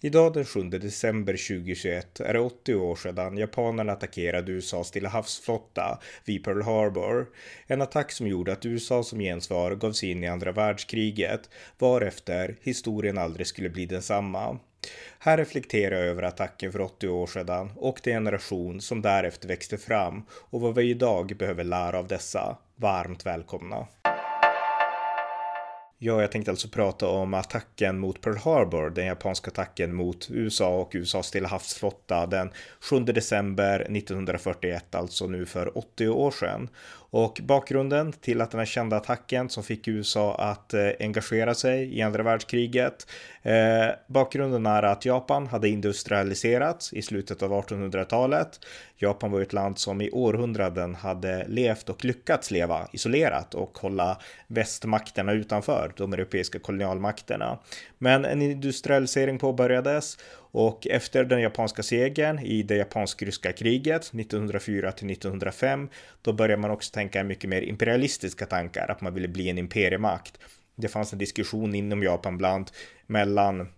Idag den 7 december 2021 är det 80 år sedan japanerna attackerade USAs Stilla havsflotta vid Pearl Harbor. En attack som gjorde att USA som gensvar gav sig in i andra världskriget varefter historien aldrig skulle bli densamma. Här reflekterar jag över attacken för 80 år sedan och den generation som därefter växte fram och vad vi idag behöver lära av dessa. Varmt välkomna! Ja, jag tänkte alltså prata om attacken mot Pearl Harbor, den japanska attacken mot USA och USAs Stilla havsflotta den 7 december 1941, alltså nu för 80 år sedan. Och bakgrunden till att den här kända attacken som fick USA att eh, engagera sig i andra världskriget. Eh, bakgrunden är att Japan hade industrialiserats i slutet av 1800-talet. Japan var ett land som i århundraden hade levt och lyckats leva isolerat och hålla västmakterna utanför de europeiska kolonialmakterna. Men en industrialisering påbörjades och efter den japanska segern i det japansk-ryska kriget 1904 till 1905, då började man också tänka mycket mer imperialistiska tankar, att man ville bli en imperiemakt. Det fanns en diskussion inom Japan bland mellan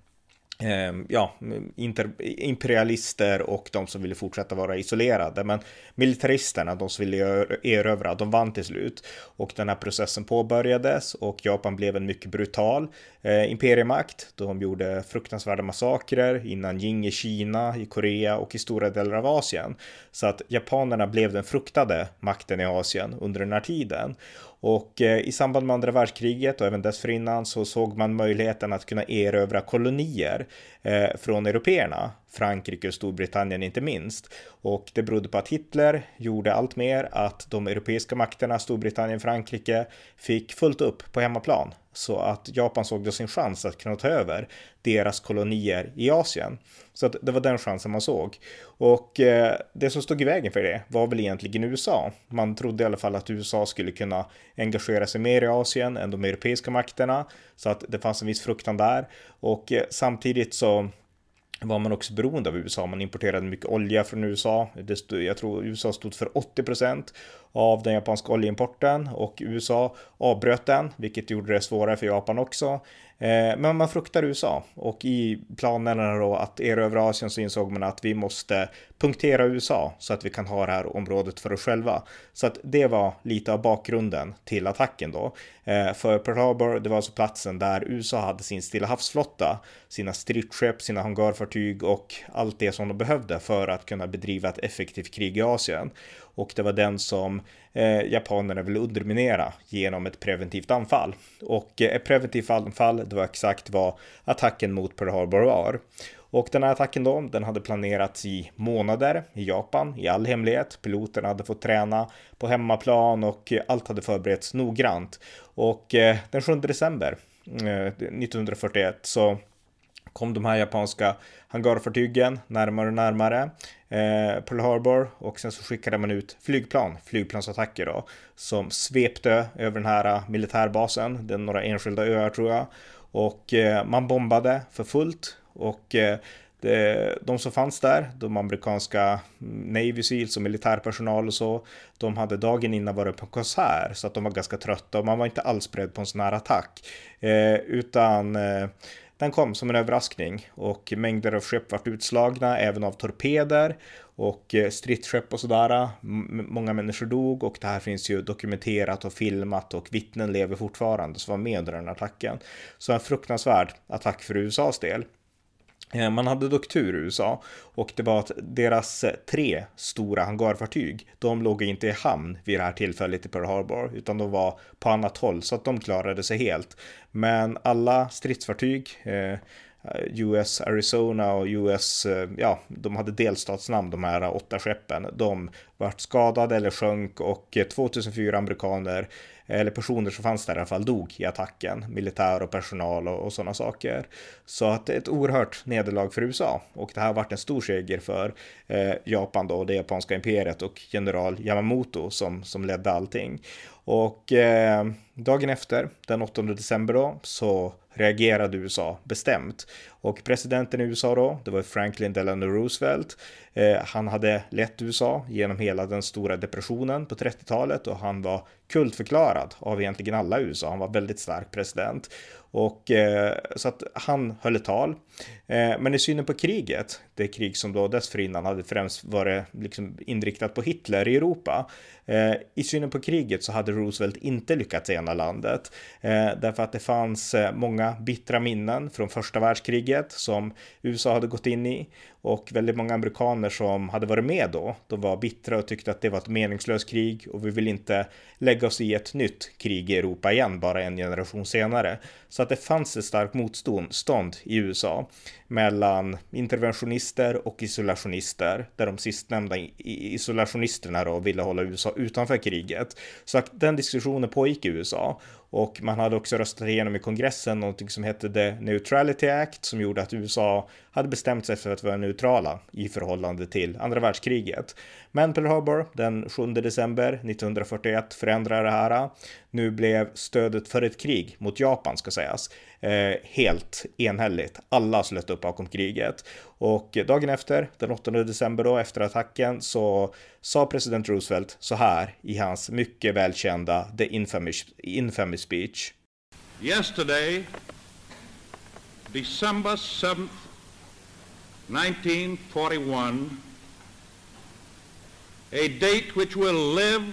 Ehm, ja, inter, imperialister och de som ville fortsätta vara isolerade. Men militaristerna, de som ville erövra, de vann till slut. Och den här processen påbörjades och Japan blev en mycket brutal eh, imperiemakt. De gjorde fruktansvärda massakrer innan Jing i Kina, i Korea och i stora delar av Asien. Så att japanerna blev den fruktade makten i Asien under den här tiden. Och eh, i samband med andra världskriget och även dessförinnan så såg man möjligheten att kunna erövra kolonier eh, från européerna, Frankrike och Storbritannien inte minst. Och det berodde på att Hitler gjorde allt mer att de europeiska makterna, Storbritannien Frankrike, fick fullt upp på hemmaplan. Så att Japan såg då sin chans att kunna ta över deras kolonier i Asien. Så att det var den chansen man såg. Och eh, det som stod i vägen för det var väl egentligen USA. Man trodde i alla fall att USA skulle kunna engagera sig mer i Asien än de europeiska makterna. Så att det fanns en viss fruktan där. Och eh, samtidigt så var man också beroende av USA. Man importerade mycket olja från USA. Stod, jag tror USA stod för 80% av den japanska oljeimporten och USA avbröt den, vilket gjorde det svårare för Japan också. Eh, men man fruktar USA och i planerna då att erövra Asien så insåg man att vi måste punktera USA så att vi kan ha det här området för oss själva. Så att det var lite av bakgrunden till attacken då. Eh, för Pearl Harbor, det var alltså platsen där USA hade sin Stilla havsflotta, sina stridsskepp, sina hangarfartyg och allt det som de behövde för att kunna bedriva ett effektivt krig i Asien och det var den som eh, japanerna ville underminera genom ett preventivt anfall. Och eh, ett preventivt anfall, det var exakt vad attacken mot Pearl Harbor var. Och den här attacken då, den hade planerats i månader i Japan i all hemlighet. Piloterna hade fått träna på hemmaplan och allt hade förberetts noggrant. Och eh, den 7 december eh, 1941 så kom de här japanska hangarfartygen närmare och närmare eh, Pearl Harbor och sen så skickade man ut flygplan, flygplansattacker då, som svepte över den här eh, militärbasen, det är några enskilda öar tror jag, och eh, man bombade för fullt och eh, det, de som fanns där, de amerikanska mm, Navy Seals och militärpersonal och så, de hade dagen innan varit på konsert så att de var ganska trötta och man var inte alls beredd på en sån här attack. Eh, utan eh, den kom som en överraskning och mängder av skepp vart utslagna, även av torpeder och eh, stridsskepp och sådär. Många människor dog och det här finns ju dokumenterat och filmat och vittnen lever fortfarande som var med under den attacken. Så en fruktansvärd attack för USAs del. Eh, man hade dock tur i USA och det var att deras eh, tre stora hangarfartyg, de låg inte i hamn vid det här tillfället i Pearl Harbor, utan de var på annat håll så att de klarade sig helt. Men alla stridsfartyg, eh, US Arizona och US, eh, ja, de hade delstatsnamn de här åtta skeppen. De vart skadade eller sjönk och 2004 amerikaner eller personer som fanns där i alla fall dog i attacken, militär och personal och, och sådana saker. Så att det är ett oerhört nederlag för USA och det här har varit en stor seger för eh, Japan då, det japanska imperiet och general Yamamoto som, som ledde allting. Och eh, dagen efter, den 8 december då, så reagerade USA bestämt. Och presidenten i USA då, det var Franklin Delano Roosevelt. Eh, han hade lett USA genom hela den stora depressionen på 30-talet och han var kultförklarad av egentligen alla i USA. Han var väldigt stark president. Och eh, så att han höll ett tal. Eh, men i synen på kriget, det krig som då dessförinnan hade främst varit liksom inriktat på Hitler i Europa. Eh, I synen på kriget så hade Roosevelt inte lyckats ena landet. Eh, därför att det fanns eh, många bittra minnen från första världskriget som USA hade gått in i och väldigt många amerikaner som hade varit med då, de var bittra och tyckte att det var ett meningslöst krig och vi vill inte lägga oss i ett nytt krig i Europa igen bara en generation senare. Så att det fanns ett starkt motstånd i USA mellan interventionister och isolationister, där de sistnämnda isolationisterna då ville hålla USA utanför kriget. Så att den diskussionen pågick i USA och man hade också röstat igenom i kongressen någonting som hette The Neutrality Act som gjorde att USA hade bestämt sig för att vara neutrala i förhållande till andra världskriget. Men Pearl Harbor den 7 december 1941 förändrade det här. Nu blev stödet för ett krig mot Japan ska sägas eh, helt enhälligt. Alla slöt upp bakom kriget och dagen efter, den 8 december då efter attacken så sa president Roosevelt så här i hans mycket välkända The Infamous, infamous speech. Yesterday, December 7th, 1941, a date which will live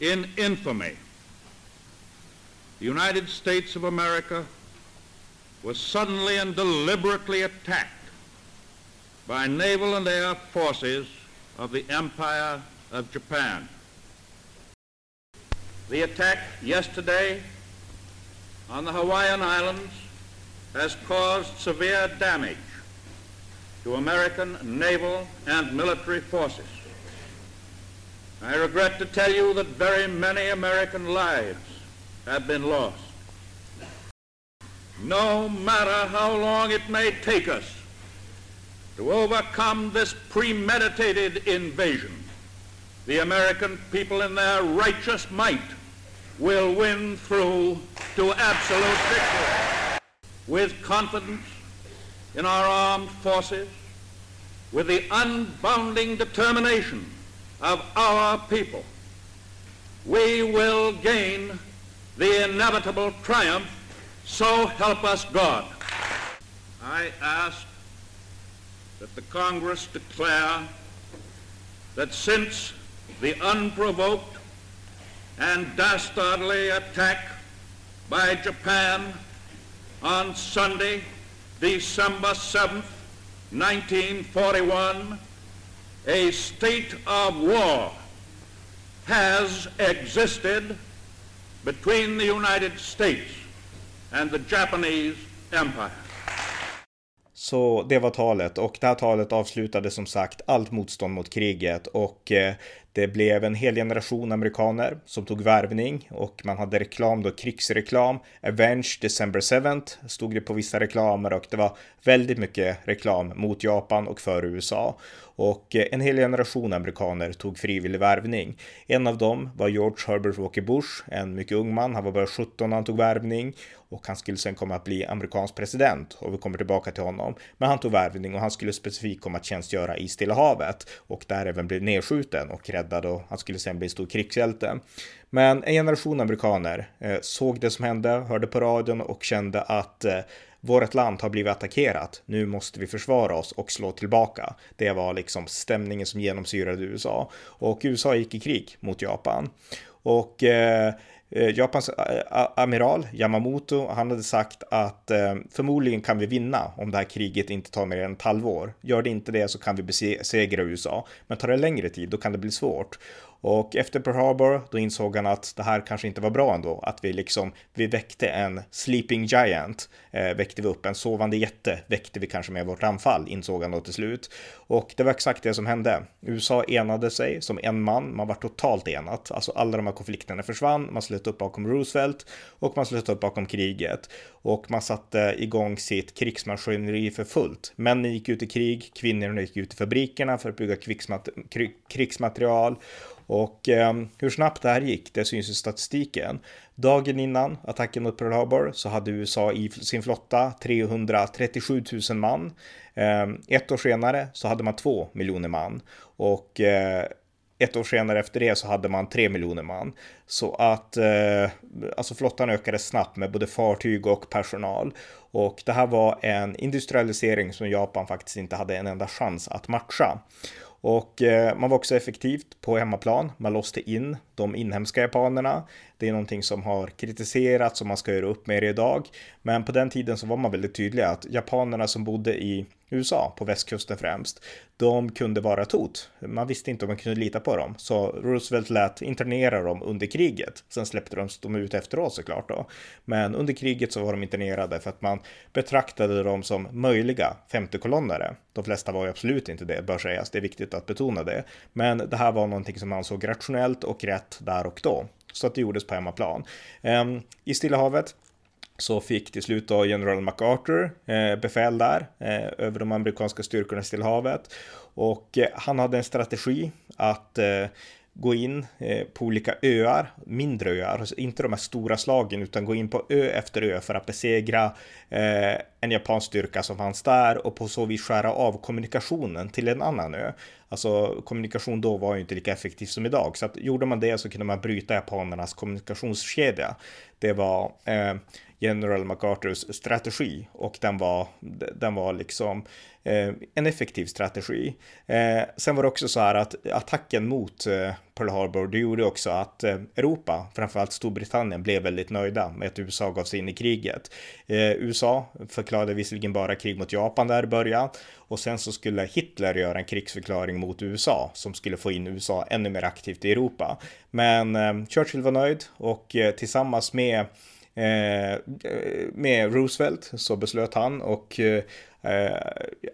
in infamy. The United States of America was suddenly and deliberately attacked by naval and air forces of the Empire of Japan. The attack yesterday on the Hawaiian Islands has caused severe damage to American naval and military forces. I regret to tell you that very many American lives have been lost. No matter how long it may take us to overcome this premeditated invasion, the American people in their righteous might will win through to absolute victory. With confidence in our armed forces, with the unbounding determination of our people, we will gain the inevitable triumph, so help us God. I ask that the Congress declare that since the unprovoked and dastardly attack by Japan on Sunday, December 7th, 1941, a state of war has existed between the United States and the Japanese Empire. Så det var talet och det här talet avslutade som sagt allt motstånd mot kriget och eh, det blev en hel generation amerikaner som tog värvning och man hade reklam då, krigsreklam. Avenge December 7th stod det på vissa reklamer och det var väldigt mycket reklam mot Japan och för USA. Och eh, en hel generation amerikaner tog frivillig värvning. En av dem var George Herbert Walker Bush, en mycket ung man. Han var bara 17 när han tog värvning och han skulle sen komma att bli amerikansk president och vi kommer tillbaka till honom. Men han tog värvning och han skulle specifikt komma att tjänstgöra i Stilla havet och där även blev nedskjuten och räddad och han skulle sen bli stor krigshjälte. Men en generation amerikaner eh, såg det som hände, hörde på radion och kände att eh, vårt land har blivit attackerat. Nu måste vi försvara oss och slå tillbaka. Det var liksom stämningen som genomsyrade USA och USA gick i krig mot Japan. Och eh, eh Japans eh, amiral Yamamoto, han hade sagt att eh, förmodligen kan vi vinna om det här kriget inte tar mer än ett halvår. Gör det inte det så kan vi besegra USA, men tar det längre tid då kan det bli svårt. Och efter Pearl Harbor, då insåg han att det här kanske inte var bra ändå. Att vi liksom, vi väckte en sleeping giant, eh, väckte vi upp en sovande jätte, väckte vi kanske med vårt anfall, insåg han då till slut. Och det var exakt det som hände. USA enade sig som en man, man var totalt enat. Alltså alla de här konflikterna försvann, man slöt upp bakom Roosevelt och man slöt upp bakom kriget. Och man satte igång sitt krigsmaskineri för fullt. Männen gick ut i krig, kvinnorna gick ut i fabrikerna för att bygga krigsmaterial och eh, hur snabbt det här gick, det syns i statistiken. Dagen innan attacken mot Pearl Harbor så hade USA i sin flotta 337 000 man. Eh, ett år senare så hade man två miljoner man och eh, ett år senare efter det så hade man tre miljoner man. Så att eh, alltså flottan ökade snabbt med både fartyg och personal. Och det här var en industrialisering som Japan faktiskt inte hade en enda chans att matcha. Och eh, man var också effektivt på hemmaplan. Man låste in de inhemska japanerna. Det är någonting som har kritiserats och man ska göra upp med det idag. Men på den tiden så var man väldigt tydlig att japanerna som bodde i USA, på västkusten främst, de kunde vara ett hot. Man visste inte om man kunde lita på dem, så Roosevelt lät internera dem under kriget. Sen släppte de dem ut efteråt såklart då. Men under kriget så var de internerade för att man betraktade dem som möjliga femtekolonnare. De flesta var ju absolut inte det, bör sägas. Det är viktigt att betona det. Men det här var någonting som man ansåg rationellt och rätt där och då. Så att det gjordes på hemmaplan. Um, I Stilla havet så fick till slut då general MacArthur eh, befäl där eh, över de amerikanska styrkorna i Stilla havet. Och eh, han hade en strategi att eh, gå in eh, på olika öar, mindre öar, alltså inte de här stora slagen, utan gå in på ö efter ö för att besegra eh, en japansk styrka som fanns där och på så vis skära av kommunikationen till en annan ö. Alltså kommunikation då var ju inte lika effektiv som idag, så att gjorde man det så kunde man bryta japanernas kommunikationskedja. Det var eh, General MacArthurs strategi och den var, den var liksom eh, en effektiv strategi. Eh, sen var det också så här att attacken mot eh, Pearl Harbor, det gjorde också att eh, Europa, framförallt Storbritannien, blev väldigt nöjda med att USA gav sig in i kriget. Eh, USA förklarade visserligen bara krig mot Japan där i början och sen så skulle Hitler göra en krigsförklaring mot USA som skulle få in USA ännu mer aktivt i Europa. Men eh, Churchill var nöjd och eh, tillsammans med Eh, med Roosevelt så beslöt han och eh,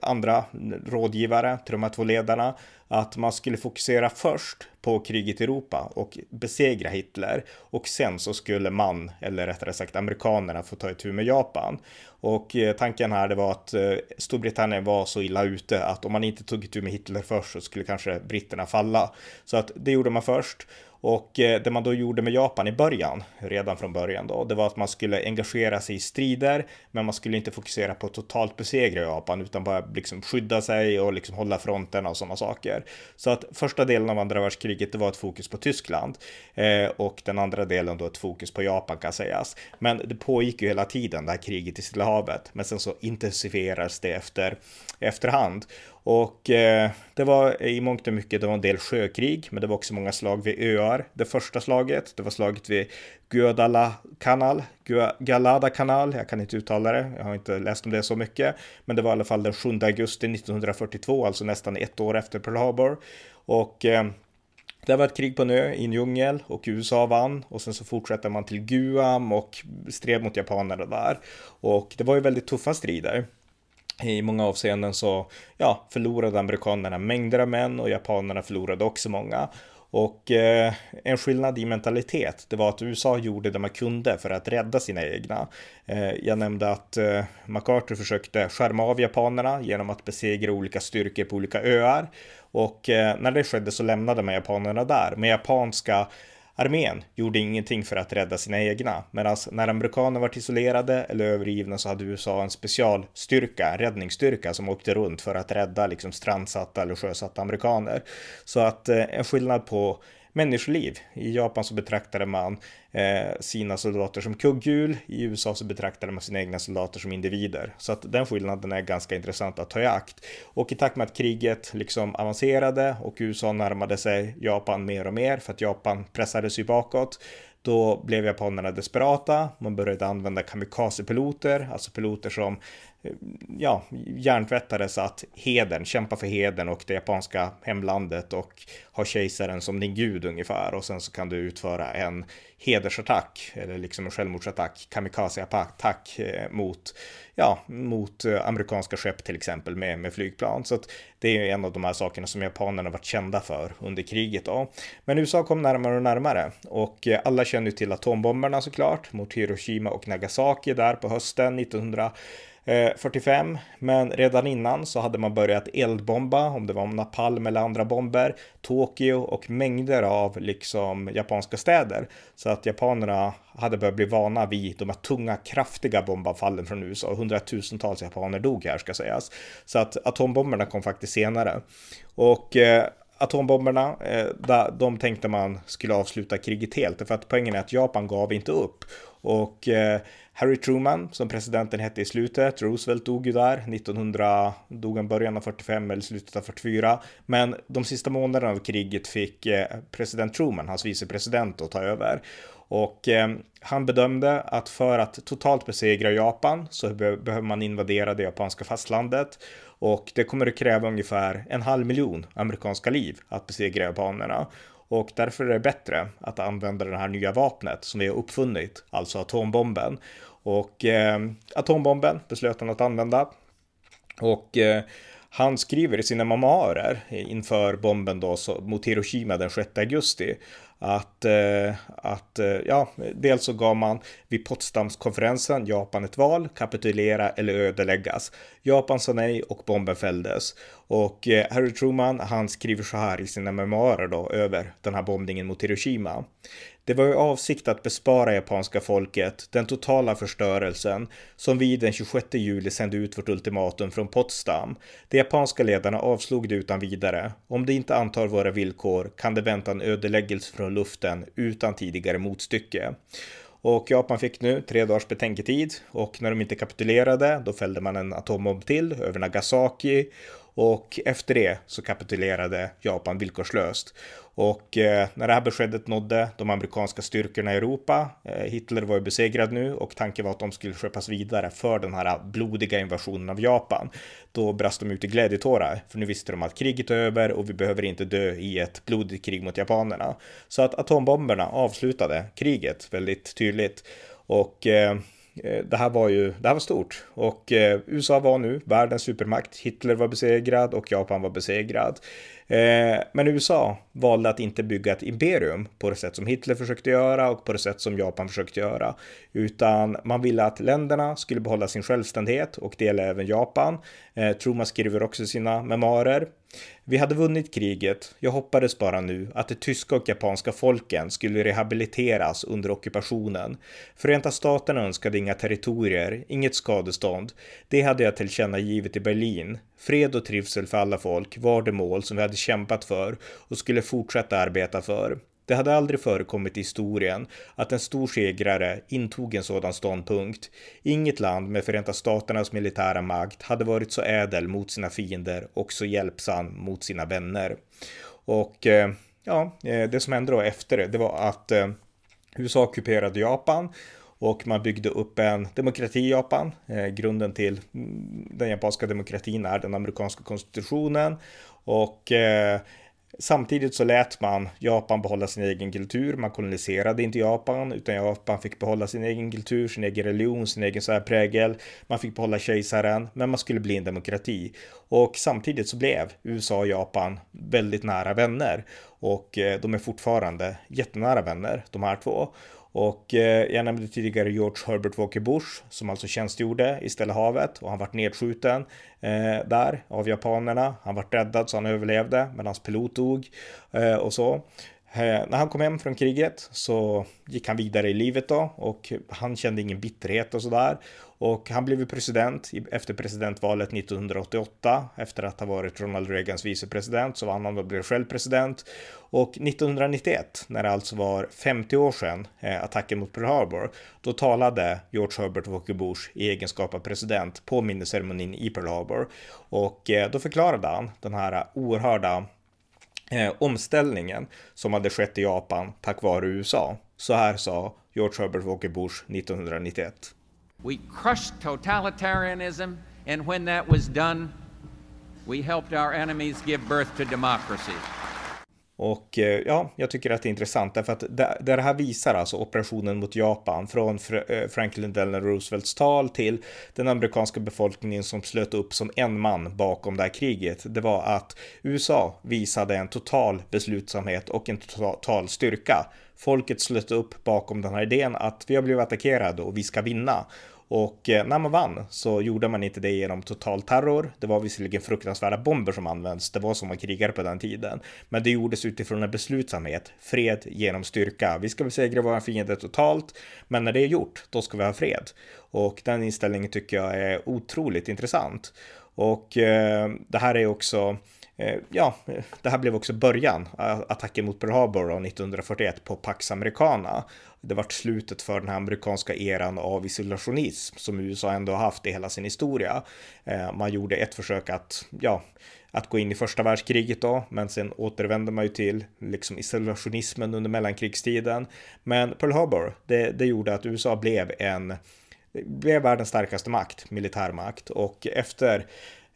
andra rådgivare till de här två ledarna att man skulle fokusera först på kriget i Europa och besegra Hitler och sen så skulle man, eller rättare sagt amerikanerna, få ta itu med Japan. Och eh, tanken här det var att eh, Storbritannien var så illa ute att om man inte tog itu med Hitler först så skulle kanske britterna falla. Så att det gjorde man först och eh, det man då gjorde med Japan i början, redan från början då, det var att man skulle engagera sig i strider, men man skulle inte fokusera på totalt besegra Japan, utan bara liksom skydda sig och liksom hålla fronten och sådana saker. Så att första delen av andra världskriget, kriget det var ett fokus på Tyskland eh, och den andra delen då ett fokus på Japan kan sägas. Men det pågick ju hela tiden det här kriget i Stilla havet, men sen så intensifierades det efter efterhand. Och eh, det var i mångt och mycket, det var en del sjökrig, men det var också många slag vid öar. Det första slaget, det var slaget vid Guadala kanal, Galada-kanal, jag kan inte uttala det, jag har inte läst om det så mycket, men det var i alla fall den 7 augusti 1942, alltså nästan ett år efter Pearl Harbor. Och eh, det var ett krig på en ö i en djungel och USA vann och sen så fortsätter man till Guam och stred mot japanerna där. Och det var ju väldigt tuffa strider i många avseenden så ja, förlorade amerikanerna mängder av män och japanerna förlorade också många. Och eh, en skillnad i mentalitet, det var att USA gjorde det man kunde för att rädda sina egna. Eh, jag nämnde att eh, MacArthur försökte skärma av japanerna genom att besegra olika styrkor på olika öar. Och eh, när det skedde så lämnade man japanerna där med japanska Armén gjorde ingenting för att rädda sina egna, medan när amerikanerna var isolerade eller övergivna så hade USA en specialstyrka, en räddningsstyrka som åkte runt för att rädda liksom strandsatta eller sjösatta amerikaner. Så att eh, en skillnad på människoliv. I Japan så betraktade man eh, sina soldater som kugghjul. I USA så betraktade man sina egna soldater som individer. Så att den skillnaden är ganska intressant att ta i akt. Och i takt med att kriget liksom avancerade och USA närmade sig Japan mer och mer för att Japan pressade sig bakåt då blev japanerna desperata. Man började använda kamikazepiloter, alltså piloter som ja, hjärntvättades att hedern, kämpa för hedern och det japanska hemlandet och ha kejsaren som din gud ungefär och sen så kan du utföra en hedersattack eller liksom en självmordsattack, kamikaze-attack eh, mot, ja, mot eh, amerikanska skepp till exempel med, med flygplan. Så att det är en av de här sakerna som japanerna varit kända för under kriget då. Men USA kom närmare och närmare och eh, alla känner ju till atombomberna såklart mot Hiroshima och Nagasaki där på hösten 1900 45, men redan innan så hade man börjat eldbomba, om det var napalm eller andra bomber, Tokyo och mängder av liksom japanska städer. Så att japanerna hade börjat bli vana vid de här tunga, kraftiga bombanfallen från USA. Hundratusentals japaner dog här ska sägas. Så att atombomberna kom faktiskt senare. Och eh, atombomberna, eh, de tänkte man skulle avsluta kriget helt. För att poängen är att Japan gav inte upp. Och eh, Harry Truman, som presidenten hette i slutet, Roosevelt dog ju där, 1900, dog han början av 45 eller slutet av 44. Men de sista månaderna av kriget fick eh, president Truman, hans vicepresident, att ta över. Och eh, han bedömde att för att totalt besegra Japan så be behöver man invadera det japanska fastlandet. Och det kommer att kräva ungefär en halv miljon amerikanska liv att besegra japanerna. Och därför är det bättre att använda det här nya vapnet som vi har uppfunnit, alltså atombomben. Och eh, atombomben beslöt han att använda. Och eh, han skriver i sina memoarer inför bomben då mot Hiroshima den 6 augusti att, eh, att eh, ja, dels så gav man vid Potsdamskonferensen Japan ett val, kapitulera eller ödeläggas. Japan sa nej och bomben fälldes. Och eh, Harry Truman, han skriver så här i sina memoarer då över den här bombningen mot Hiroshima. Det var i avsikt att bespara japanska folket den totala förstörelsen som vi den 26 juli sände ut vårt ultimatum från Potsdam. De japanska ledarna avslog det utan vidare. Om de inte antar våra villkor kan det vänta en ödeläggelse från luften utan tidigare motstycke. Och Japan fick nu tre dagars betänketid och när de inte kapitulerade då fällde man en atombomb till över Nagasaki och efter det så kapitulerade Japan villkorslöst. Och eh, när det här beskedet nådde de amerikanska styrkorna i Europa, eh, Hitler var ju besegrad nu och tanken var att de skulle skeppas vidare för den här blodiga invasionen av Japan. Då brast de ut i glädjetårar, för nu visste de att kriget är över och vi behöver inte dö i ett blodigt krig mot japanerna. Så att atombomberna avslutade kriget väldigt tydligt. Och Eh, Eh, det här var ju, det här var stort och eh, USA var nu världens supermakt. Hitler var besegrad och Japan var besegrad. Eh, men USA valde att inte bygga ett imperium på det sätt som Hitler försökte göra och på det sätt som Japan försökte göra, utan man ville att länderna skulle behålla sin självständighet och det gäller även Japan. Eh, Truman skriver också sina memoarer vi hade vunnit kriget. Jag hoppades bara nu att de tyska och japanska folken skulle rehabiliteras under ockupationen. Förenta Staterna önskade inga territorier, inget skadestånd. Det hade jag tillkännagivit i Berlin. Fred och trivsel för alla folk var det mål som vi hade kämpat för och skulle fortsätta arbeta för. Det hade aldrig förekommit i historien att en stor segrare intog en sådan ståndpunkt. Inget land med Förenta Staternas militära makt hade varit så ädel mot sina fiender och så hjälpsam mot sina vänner. Och eh, ja, eh, det som hände då efter det, det var att eh, USA ockuperade Japan och man byggde upp en demokrati i Japan. grunden till mm, den japanska demokratin är den amerikanska konstitutionen och Samtidigt så lät man Japan behålla sin egen kultur. Man koloniserade inte Japan, utan Japan fick behålla sin egen kultur, sin egen religion, sin egen särprägel. Man fick behålla kejsaren, men man skulle bli en demokrati. Och samtidigt så blev USA och Japan väldigt nära vänner. Och eh, de är fortfarande jättenära vänner, de här två. Och eh, jag nämnde tidigare George Herbert Walker Bush som alltså tjänstgjorde i Stilla havet och han vart nedskjuten eh, där av japanerna. Han vart räddad så han överlevde men hans pilot dog eh, och så. Eh, när han kom hem från kriget så gick han vidare i livet då och han kände ingen bitterhet och sådär. Och han blev president efter presidentvalet 1988 efter att ha varit Ronald Reagans vicepresident så vann han och blev själv president. Och 1991 när det alltså var 50 år sedan eh, attacken mot Pearl Harbor då talade George Herbert Walker Bush i egenskap av president på minnesceremonin i Pearl Harbor och eh, då förklarade han den här oerhörda eh, omställningen som hade skett i Japan tack vare USA. Så här sa George Herbert Walker Bush 1991. We crushed totalitarianism And when that was done, we helped our enemies give birth to democracy. Och eh, ja, jag tycker att det är intressant därför att det, det här visar alltså operationen mot Japan från eh, Franklin Delano Roosevelts tal till den amerikanska befolkningen som slöt upp som en man bakom det här kriget. Det var att USA visade en total beslutsamhet och en tota-, total styrka. Folket slöt upp bakom den här idén att vi har blivit attackerade och vi ska vinna. Och eh, när man vann så gjorde man inte det genom total terror. Det var visserligen fruktansvärda bomber som används. Det var som man krigade på den tiden. Men det gjordes utifrån en beslutsamhet. Fred genom styrka. Vi ska besegra våra fiender totalt, men när det är gjort, då ska vi ha fred. Och den inställningen tycker jag är otroligt intressant. Och eh, det här är också Eh, ja, det här blev också början, attacken mot Pearl Harbor 1941 på Pax Americana. Det var slutet för den här amerikanska eran av isolationism som USA ändå har haft i hela sin historia. Eh, man gjorde ett försök att, ja, att gå in i första världskriget då, men sen återvände man ju till liksom isolationismen under mellankrigstiden. Men Pearl Harbor, det, det gjorde att USA blev en blev världens starkaste makt, militärmakt och efter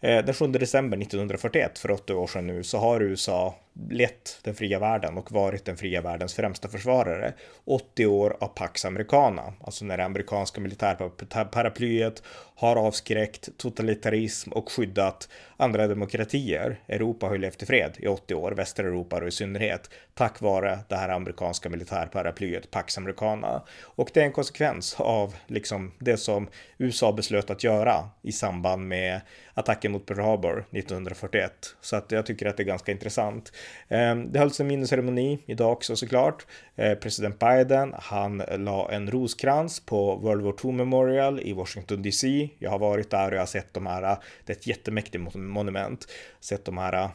Eh, den 7 december 1941, för 80 år sedan nu, så har USA lett den fria världen och varit den fria världens främsta försvarare. 80 år av Pax Americana, alltså när det amerikanska militärparaplyet har avskräckt totalitarism och skyddat andra demokratier. Europa har ju levt i fred i 80 år, västra Europa och i synnerhet, tack vare det här amerikanska militärparaplyet Pax Americana. Och det är en konsekvens av liksom det som USA beslöt att göra i samband med attacken mot Pearl Harbor 1941. Så att jag tycker att det är ganska intressant. Ehm, det hölls en minnesceremoni idag också såklart. Eh, president Biden, han la en roskrans på World War II Memorial i Washington DC. Jag har varit där och jag har sett de här, det är ett jättemäktigt monument, sett de här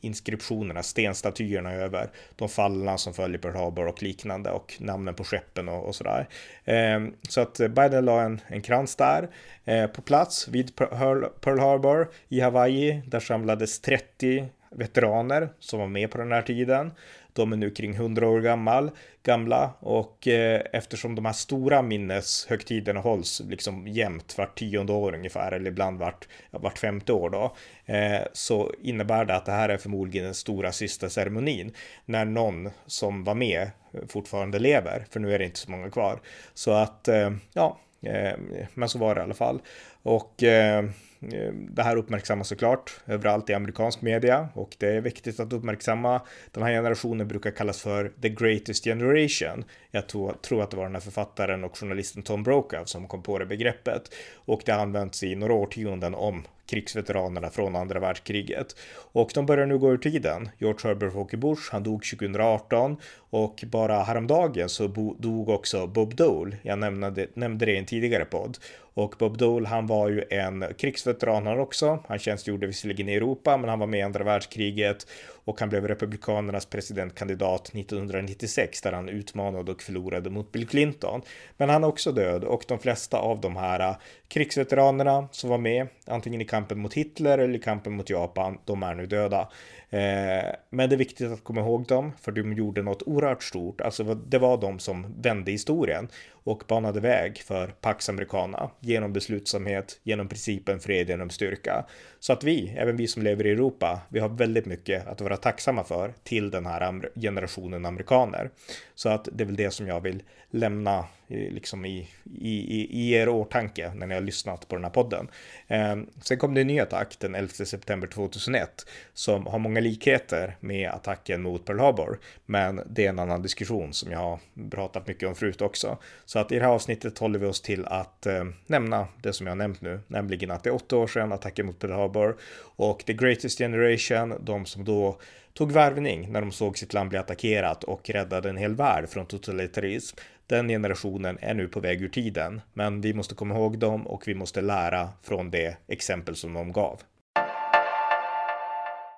inskriptionerna, stenstatyerna över de fallna som följer Pearl Harbor och liknande och namnen på skeppen och, och sådär. Ehm, så att Biden la en, en krans där. Eh, på plats vid Pearl Harbor i Hawaii, där samlades 30 veteraner som var med på den här tiden. De är nu kring 100 år gammal, gamla och eh, eftersom de här stora minneshögtiderna hålls liksom jämnt vart tionde år ungefär eller ibland vart, vart femte år då eh, så innebär det att det här är förmodligen den stora sista ceremonin när någon som var med fortfarande lever, för nu är det inte så många kvar. Så att eh, ja, eh, men så var det i alla fall. Och Eh, Eh, det här uppmärksammas såklart överallt i amerikansk media och det är viktigt att uppmärksamma. Den här generationen brukar kallas för the greatest generation. Jag tror, tror att det var den här författaren och journalisten Tom Brokaw som kom på det begreppet och det har använts i några årtionden om krigsveteranerna från andra världskriget. Och de börjar nu gå ur tiden. George Herbert Walker Bush, han dog 2018 och bara häromdagen så dog också Bob Dole. Jag nämnde, nämnde det i en tidigare podd. Och Bob Dole, han var ju en krigsveteran han också. Han tjänstgjorde visserligen i Europa, men han var med i andra världskriget och han blev republikanernas presidentkandidat 1996 där han utmanade och förlorade mot Bill Clinton. Men han är också död och de flesta av de här krigsveteranerna som var med, antingen i kampen mot Hitler eller kampen mot Japan, de är nu döda. Eh, men det är viktigt att komma ihåg dem, för de gjorde något oerhört stort. Alltså det var de som vände historien och banade väg för Pax Americana genom beslutsamhet, genom principen fred genom styrka. Så att vi, även vi som lever i Europa, vi har väldigt mycket att vara tacksamma för till den här generationen amerikaner. Så att det är väl det som jag vill lämna eh, liksom i, i, i er åtanke när ni har lyssnat på den här podden. Eh, sen kom det en ny attack den 11 september 2001 som har många likheter med attacken mot Pearl Harbor. Men det är en annan diskussion som jag har pratat mycket om förut också. Så att i det här avsnittet håller vi oss till att eh, nämna det som jag har nämnt nu, nämligen att det är åtta år sedan attacken mot Pearl Harbor och The Greatest Generation, de som då tog värvning när de såg sitt land bli attackerat och räddade en hel värld från totalitarism. Den generationen är nu på väg ur tiden, men vi måste komma ihåg dem och vi måste lära från det exempel som de gav.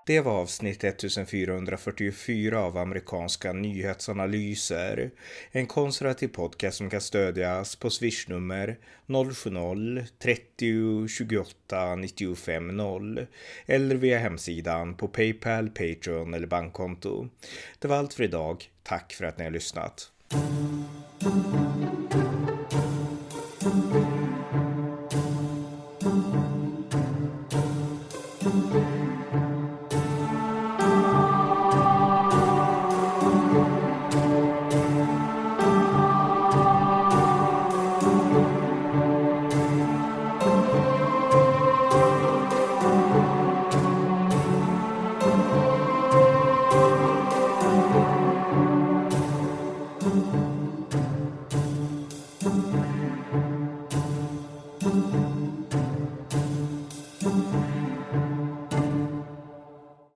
Det var avsnitt 1444 av amerikanska nyhetsanalyser. En konservativ podcast som kan stödjas på swishnummer 070-30 28 95 0 eller via hemsidan på Paypal, Patreon eller bankkonto. Det var allt för idag. Tack för att ni har lyssnat.